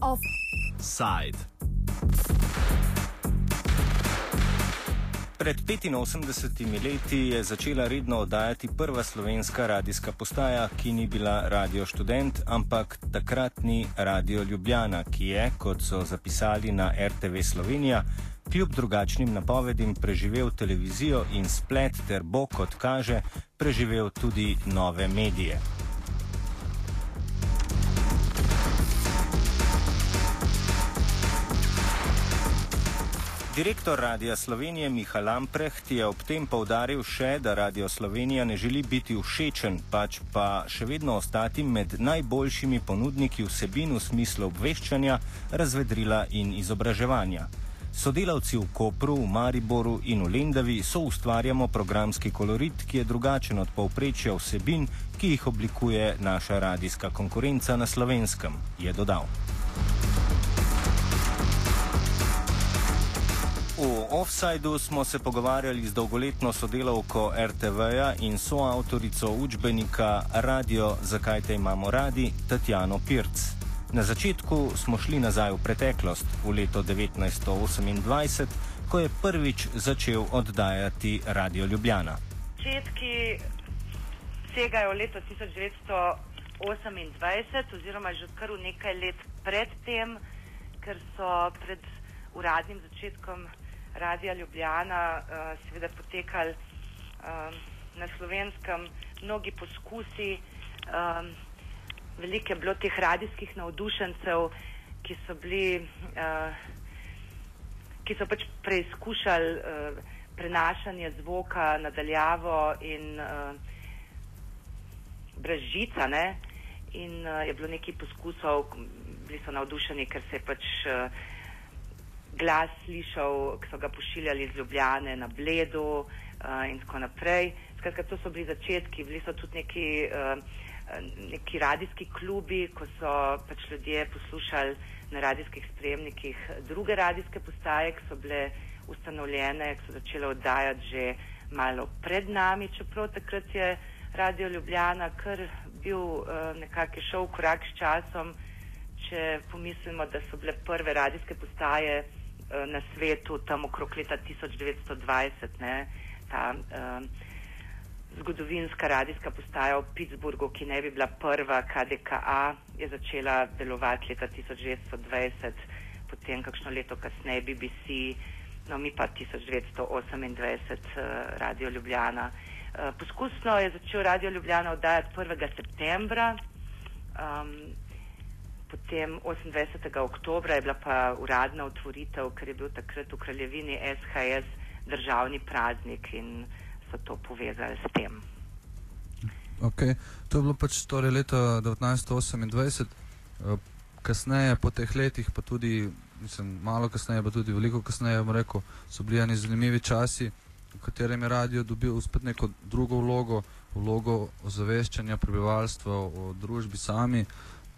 Offside. Pred 85 leti je začela redno oddajati prva slovenska radijska postaja, ki ni bila Radio Student, ampak takratni Radio Ljubljana, ki je, kot so zapisali na RTV Slovenija, kljub drugačnim napovedim preživel televizijo in splet ter bo, kot kaže, preživel tudi nove medije. Direktor Radia Slovenije Miha Lamprecht je ob tem povdaril še, da Radio Slovenija ne želi biti všečen, pač pa še vedno ostati med najboljšimi ponudniki vsebin v smislu obveščanja, razvedrila in izobraževanja. Sodelavci v Kopru, v Mariboru in v Lendavi so ustvarjamo programski kolorit, ki je drugačen od povprečja vsebin, ki jih oblikuje naša radijska konkurenca na slovenskem, je dodal. V Offsideu smo se pogovarjali z dolgoletno sodelavko RTV-ja in soavtorico učbenika Radio Zakaj te imamo radi, Tatjano Pirc. Na začetku smo šli nazaj v preteklost, v leto 1928, ko je prvič začel oddajati Radio Ljubljana. Začetki segajo v leto 1928, oziroma že kar nekaj let predtem, ker so pred uradnim začetkom. Radia Ljubljana, uh, seveda potekali uh, na slovenskem mnogi poskusi, um, veliko je bilo teh radijskih navdušencev, ki so bili, uh, ki so pač preizkušali uh, prenašanje zvoka nadaljavo in uh, brez žica, ne? in uh, je bilo nekaj poskusov, bili so navdušeni, ker se je pač. Uh, glas slišal, ki so ga pošiljali iz Ljubljane na Bledu uh, in tako naprej. Skratka, to so bili začetki, bili so tudi neki, uh, neki radijski klubi, ko so pač ljudje poslušali na radijskih spremnikih druge radijske postaje, ki so bile ustanovljene, ki so začele oddajati že malo pred nami, čeprav takrat je Radio Ljubljana kar bil uh, nekako šel v korak s časom. Če pomislimo, da so bile prve radijske postaje na svetu, tam okrog leta 1920, ne, ta uh, zgodovinska radijska postaja v Pittsburghu, ki ne bi bila prva, KDKA, je začela delovati leta 1920, potem kakšno leto kasneje BBC, no mi pa 1928 uh, eh, Radio Ljubljana. Uh, poskusno je začel Radio Ljubljana oddajati 1. septembra. Um, Potem 28. oktober je bila pa uradna otvoritev, ker je bil takrat v kraljevini SHS državni praznik in so to povezali s tem. Okay. To je bilo pač torej leta 1928, eh, kasneje po teh letih, pa tudi mislim, malo kasneje, pa tudi veliko kasneje, rekel, so bili eni zanimivi časi, v katerem je radio dobil spet neko drugo vlogo, vlogo ozaveščanja prebivalstva o družbi sami.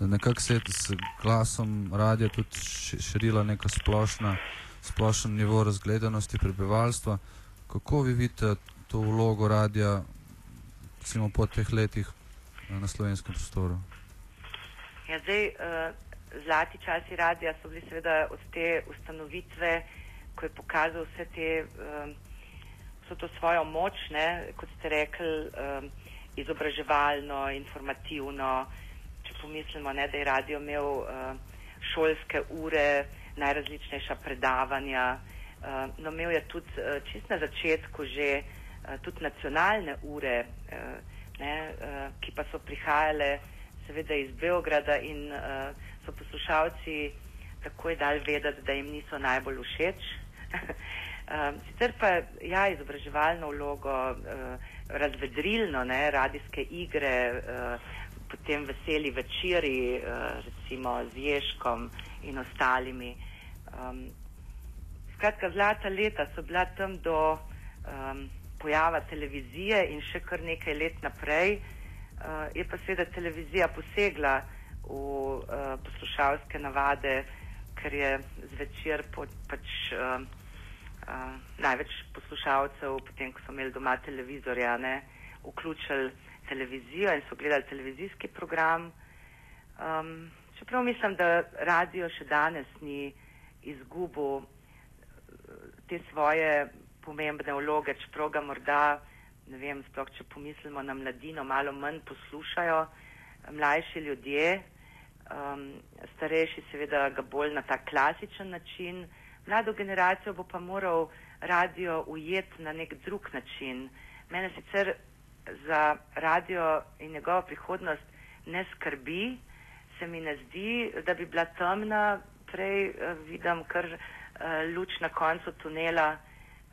Nekako se je s glasom radia tudi širila neka splošna, splošen nivo razgledanosti prebivalstva. Kako vi vidite to vlogo radia, recimo po teh letih eh, na slovenskem prostoru? Ja, zdaj, uh, zlati časi radia so bili seveda od te ustanovitve, ko je pokazal vse te, uh, vso to svojo moč, ne, kot ste rekli, izobraževalno, informativno, pomislimo, ne, da je radio imel uh, šolske ure, najrazličnejša predavanja. Uh, no, imel je tudi uh, čist na začetku že uh, tudi nacionalne ure, uh, ne, uh, ki pa so prihajale seveda iz Beograda in uh, so poslušalci takoj dal vedeti, da jim niso najbolj všeč. Um, sicer pa ja, izobraževalno vlogo, uh, razvedrilno, ne, radijske igre, uh, potem veseli večeri, uh, recimo z Ježkom in ostalimi. Um, skratka, zlata leta so bila tam do um, pojava televizije in še kar nekaj let naprej. Uh, je pa seveda televizija posegla v uh, poslušalske navade, ker je zvečer po, pač, uh, uh, največ poslušalcev, potem ko so imeli doma televizorja, ne, vključili televizijo in so gledali televizijski program. Um, čeprav mislim, da radio še danes ni izgubil te svoje pomembne vloge, čeprav ga morda, ne vem, sploh če pomislimo na mladino, malo manj poslušajo mlajši ljudje, um, starejši seveda ga bolj na ta klasičen način, mlado generacijo bo pa moral radio ujeti na nek drug način. Mene sicer za radio in njegovo prihodnost ne skrbi, se mi ne zdi, da bi bila temna, prej uh, vidim kar uh, luč na koncu tunela.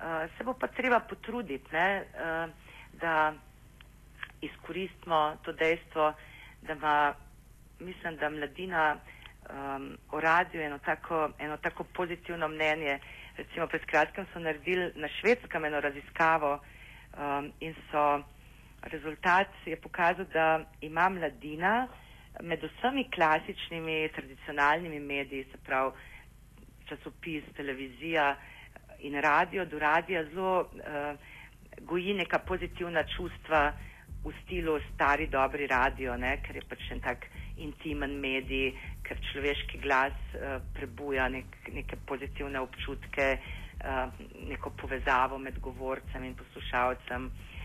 Uh, se bo pa treba potruditi, ne, da izkoristimo to dejstvo, da ima, mislim, da mladina um, o radiju eno tako, eno tako pozitivno mnenje. Recimo pred kratkim so naredili na švedskem eno raziskavo um, in so rezultat je pokazal, da ima mladina med vsemi klasičnimi tradicionalnimi mediji, se pravi časopis, televizija in radio, do radija zelo uh, goji neka pozitivna čustva v stilu stari dobri radio, ne, ker je pač en tak intimen medij, ker človeški glas uh, prebuja nek, neke pozitivne občutke, uh, neko povezavo med govorcem in poslušalcem. Uh,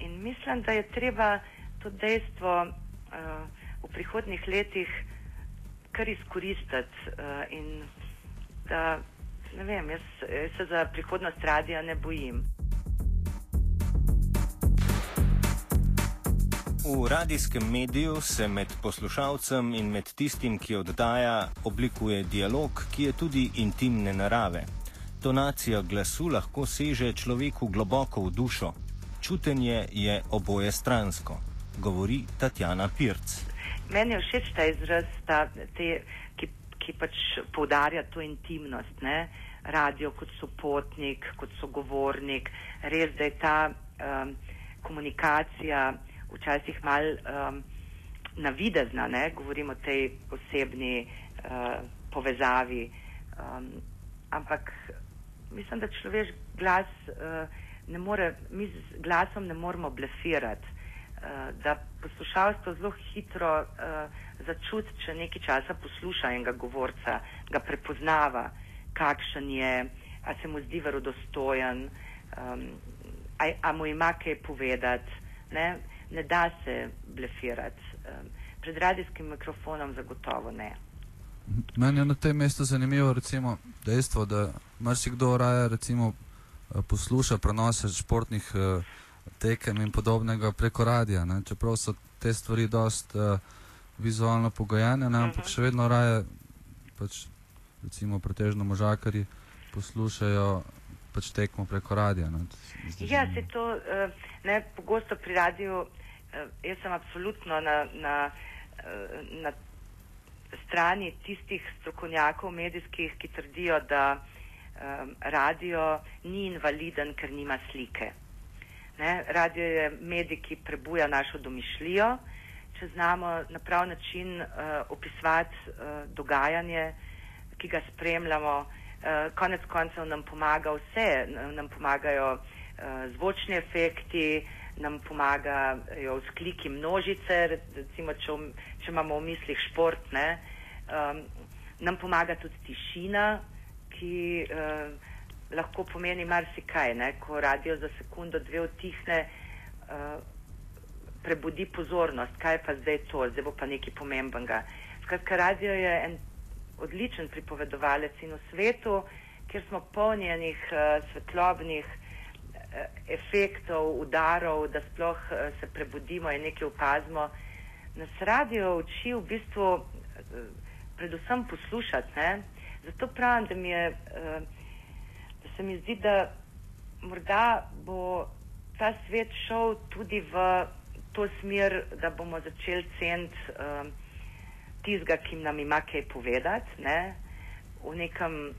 in mislim, da je treba to dejstvo uh, v prihodnih letih kar izkoristiti uh, in da, ne vem, jaz, jaz se za prihodnost radija ne bojim. V radijskem mediju se med poslušalcem in med tistim, ki oddaja, oblikuje dialog, ki je tudi intimne narave. Tonacija glasu lahko seže človeku globoko v dušo. Čutenje je oboje stransko, govori Tatjana Pirc. Meni je všeč ta izraz, ta, te, ki, ki pač poudarja to intimnost. Ne? Radio kot sopotnik, kot sogovornik, res da je ta um, komunikacija včasih mal um, navidezna, ne? govorimo o tej osebni uh, povezavi. Um, ampak mislim, da človeš glas uh, ne more, mi z glasom ne moremo blefirati. Uh, da poslušalstvo zelo hitro uh, začuti, če nekaj časa posluša enega govorca, ga prepoznava, kakšen je, a se mu zdi verodostojen, um, a, a mu ima kaj povedati ne da se blefirati. Um, pred radijskim mikrofonom zagotovo ne. Meni je na tem mestu zanimivo recimo, dejstvo, da marsikdo raje recimo, posluša prenose športnih uh, tekem in podobnega preko radia. Ne? Čeprav so te stvari dost uh, vizualno pogojene, ne? ampak mhm. še vedno raje, pač, recimo pretežno možakari, poslušajo pač tekmo preko radia. Ja, se to uh, ne pogosto pri radiju. Eh, jaz sem absolutno na, na, eh, na strani tistih strokovnjakov medijskih, ki trdijo, da um, radio ni invaliden, ker nima slike. Ne? Radio je medij, ki prebuja našo domišljijo, če znamo na prav način uh, opisovati uh, dogajanje, ki ga spremljamo. Uh, konec koncev nam pomaga vse, nam pomagajo uh, zvočni efekti, nam pomagajo vzkliki množice, recimo, če, če imamo v mislih šport, ne, um, nam pomaga tudi tišina, ki uh, lahko pomeni marsikaj, ne, ko radio za sekundo, dve utihne, uh, prebudi pozornost, kaj pa zdaj to, zdaj bo pa nekaj pomembenega. Skratka, radio je en odličen pripovedovalec in v svetu, kjer smo polni enih uh, svetlobnih, Eh, efektov, udarov, da sploh eh, se prebudimo in nekaj opazimo. Nas radio uči v bistvu eh, predvsem poslušati. Ne? Zato pravim, da, je, da se mi zdi, da morda bo ta svet šel tudi v to smer, da bomo začeli ceniti uh, tizga, ki nam ima kaj povedati, ne? v nekem um,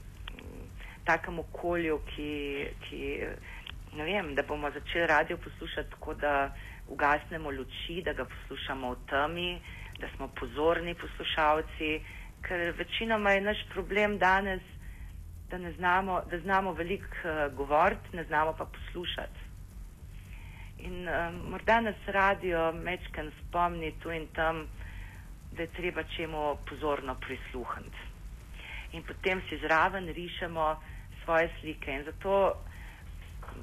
takem okolju, ki, ki ne vem, da bomo začeli radio poslušati tako, da ugasnemo luči, da ga poslušamo v temi, da smo pozorni poslušalci, ker večinoma je naš problem danes, da, znamo, da znamo veliko uh, govoriti, ne znamo pa poslušati. In um, morda nas radio mečken spomni tu in tam, da je treba čemu pozorno prisluhniti. In potem si zraven rišemo svoje slike. In zato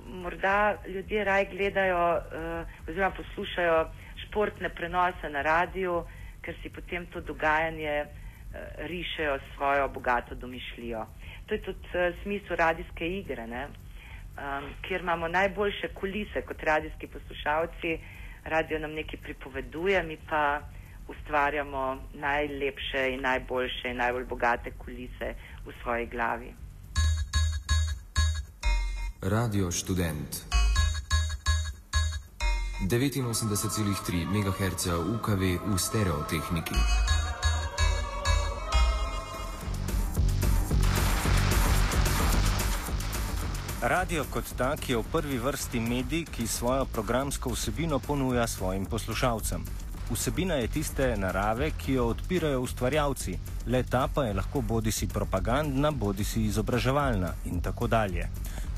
morda ljudje raj gledajo uh, oziroma poslušajo športne prenose na radiju, ker si potem to dogajanje uh, rišejo svojo bogato domišljijo. To je tudi uh, smisel radijske igre, um, kjer imamo najboljše kulise kot radijski poslušalci. Radio nam nekaj pripoveduje, mi pa ustvarjamo najlepše in najboljše in najbolj bogate kulise v svoji glavi. Radio študent 89,3 MHz UKV v stereotehniki. Radio kot tak je v prvi vrsti medij, ki svojo programsko vsebino ponuja svojim poslušalcem. Vsebina je tiste narave, ki jo odpirajo ustvarjalci, le ta pa je lahko bodi si propagandna, bodi si izobraževalna in tako dalje.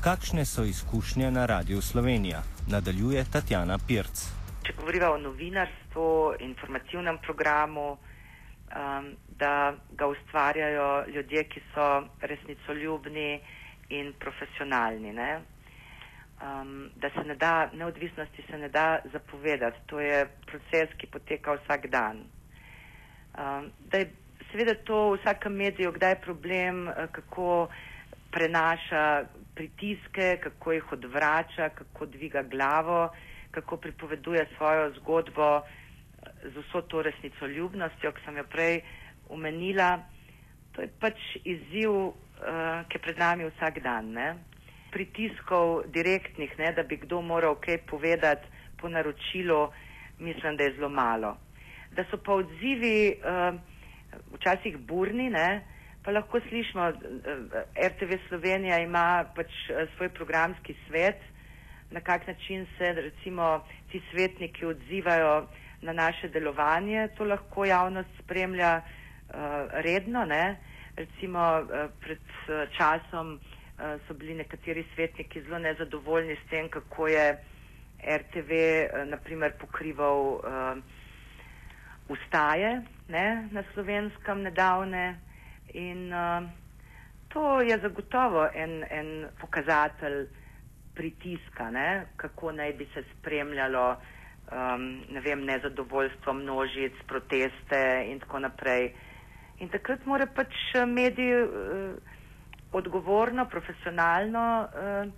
Kakšne so izkušnje na Radiu Slovenija? Nadaljuje Tatjana Pirc. Če govorimo o novinarstvu, informativnem programu, um, da ga ustvarjajo ljudje, ki so resnicoljubni in profesionalni. Ne? um, da se ne da, neodvisnosti se ne da zapovedati. To je proces, ki poteka vsak dan. Um, da je seveda to v vsakem mediju, kdaj je problem, eh, kako prenaša pritiske, kako jih odvrača, kako dviga glavo, kako pripoveduje svojo zgodbo eh, z vso to resnicoljubnostjo, ki sem jo prej umenila. To je pač izziv, uh, ki je pred nami vsak dan. Ne? pritiskov direktnih, ne, da bi kdo moral kaj povedati po naročilu, mislim, da je zelo malo. Da so pa odzivi uh, včasih burni, ne, pa lahko slišimo, uh, RTV Slovenija ima pač uh, svoj programski svet, na kak način se recimo ti svetniki odzivajo na naše delovanje, to lahko javnost spremlja uh, redno, ne. Recimo uh, pred uh, časom Eh, so bili nekateri svetniki zelo nezadovoljni s tem, kako je RTV uh, eh, naprimer pokrival uh, ustaje ne, na slovenskem nedavne in uh, to je zagotovo en, en pokazatelj pritiska, ne, kako naj bi se spremljalo um, ne vem, nezadovoljstvo množic, proteste in tako naprej. In takrat mora pač medij uh, odgovorno, profesionalno uh,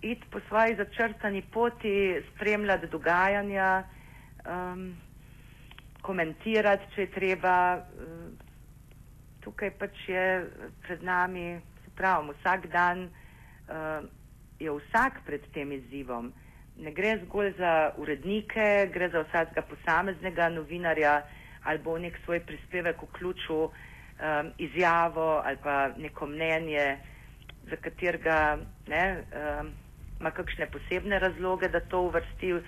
iti po svoji začrtani poti, spremljati dogajanja, um, komentirati, če je treba. Uh, tukaj pač je pred nami, se pravim, vsak dan uh, je vsak pred tem izzivom. Ne gre zgolj za urednike, gre za vsakega posameznega novinarja ali bo nek svoj prispevek vključil um, izjavo ali pa neko mnenje, za katerega ne, um, ima kakšne posebne razloge, da to uvrsti v,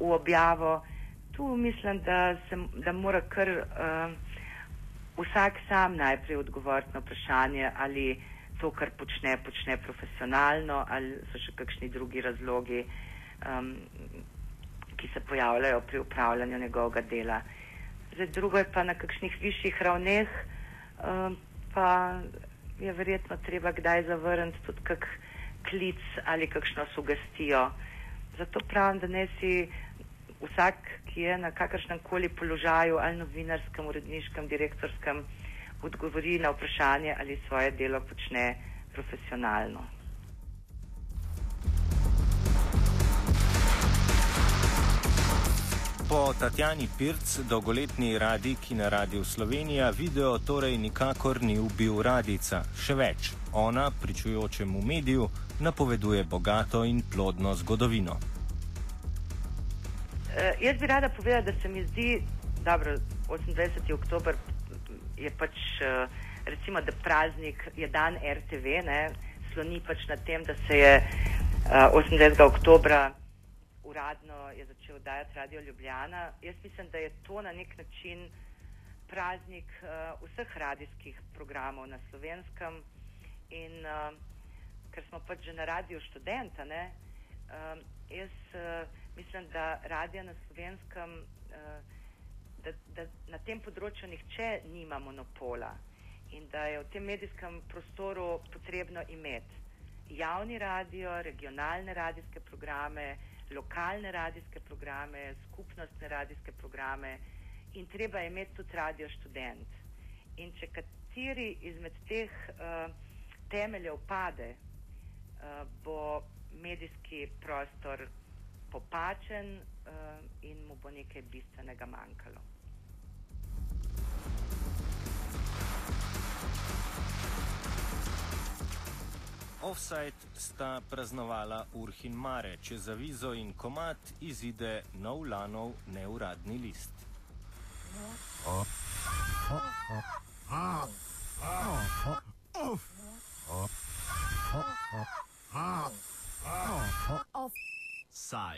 v, objavo. Tu mislim, da, se, da mora kar um, vsak sam najprej odgovoriti na vprašanje, ali to, kar počne, počne profesionalno, ali so še kakšni drugi razlogi, um, ki se pojavljajo pri upravljanju njegovega dela. Zdaj, drugo je pa na kakšnih višjih ravneh um, pa je verjetno treba kdaj zavrniti tudi kak klic ali kakšno sugestijo. Zato pravim, da ne si vsak, ki je na kakršnem koli položaju ali novinarskem, uredniškem, direktorskem, odgovori na vprašanje ali svoje delo počne profesionalno. Po Tatjani Pirc, dolgoletni radijki na Radiu Slovenija, video torej nikakor ni ubil radica. Še več, ona, pričujočemu mediju, napoveduje bogato in plodno zgodovino. Uh, jaz bi rada povedala, da se mi zdi, da 28. oktober je pač, uh, recimo, da praznik je dan RTV, ne, sloni pač na tem, da se je uh, 28. oktobra uradno je začel dajati Radio Ljubljana. Jaz mislim, da je to na nek način praznik uh, vseh radijskih programov na slovenskem in uh, ker smo pač že na radiju študenta, ne, uh, jaz uh, mislim, da radija na slovenskem, uh, da, da na tem področju nihče nima monopola in da je v tem medijskem prostoru potrebno imeti javni radio, regionalne radijske programe, lokalne radijske programe, skupnostne radijske programe in treba je imeti tudi radio študent. In če kateri izmed teh uh, temeljev pade, uh, bo medijski prostor popačen uh, in mu bo nekaj bistvenega manjkalo. Offside sta praznovala Urhin Mare, če za vizo in komat izide nov lanov neuradni list. Offside.